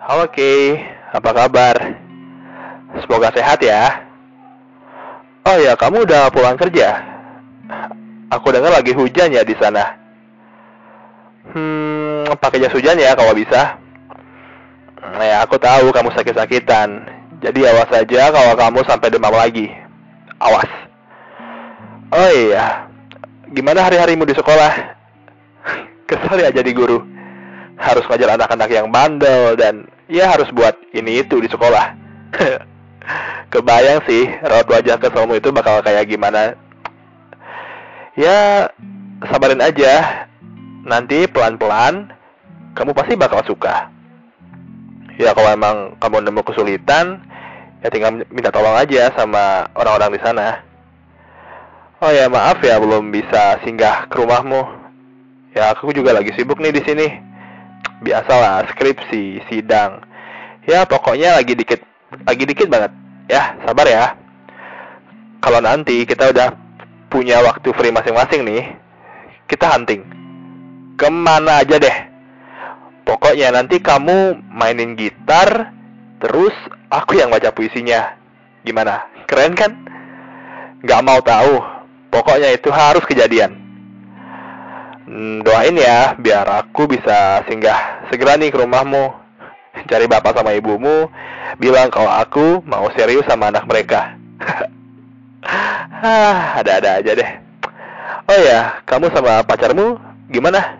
Oke, apa kabar? Semoga sehat ya. Oh ya, kamu udah pulang kerja? Aku dengar lagi hujan ya di sana. Hmm, pakai jas hujan ya kalau bisa. Nah, ya, aku tahu kamu sakit-sakitan. Jadi awas aja kalau kamu sampai demam lagi. Awas. Oh iya, gimana hari-harimu di sekolah? Kesal ya jadi guru. Harus ngajar anak-anak yang bandel dan ya harus buat ini itu di sekolah. Kebayang sih raut wajah keselmu itu bakal kayak gimana. Ya, sabarin aja. Nanti pelan-pelan kamu pasti bakal suka. Ya kalau emang kamu nemu kesulitan, ya tinggal minta tolong aja sama orang-orang di sana. Oh ya maaf ya belum bisa singgah ke rumahmu. Ya aku juga lagi sibuk nih di sini. Biasalah skripsi, sidang. Ya pokoknya lagi dikit, lagi dikit banget. Ya sabar ya. Kalau nanti kita udah punya waktu free masing-masing nih, kita hunting. Ke mana aja deh. Pokoknya nanti kamu mainin gitar, terus aku yang baca puisinya. Gimana? Keren kan? Gak mau tahu. Pokoknya itu harus kejadian. Hmm, doain ya, biar aku bisa singgah segera nih ke rumahmu. Cari bapak sama ibumu, bilang kalau aku mau serius sama anak mereka. Hah, ada-ada aja deh. Oh ya, kamu sama pacarmu gimana?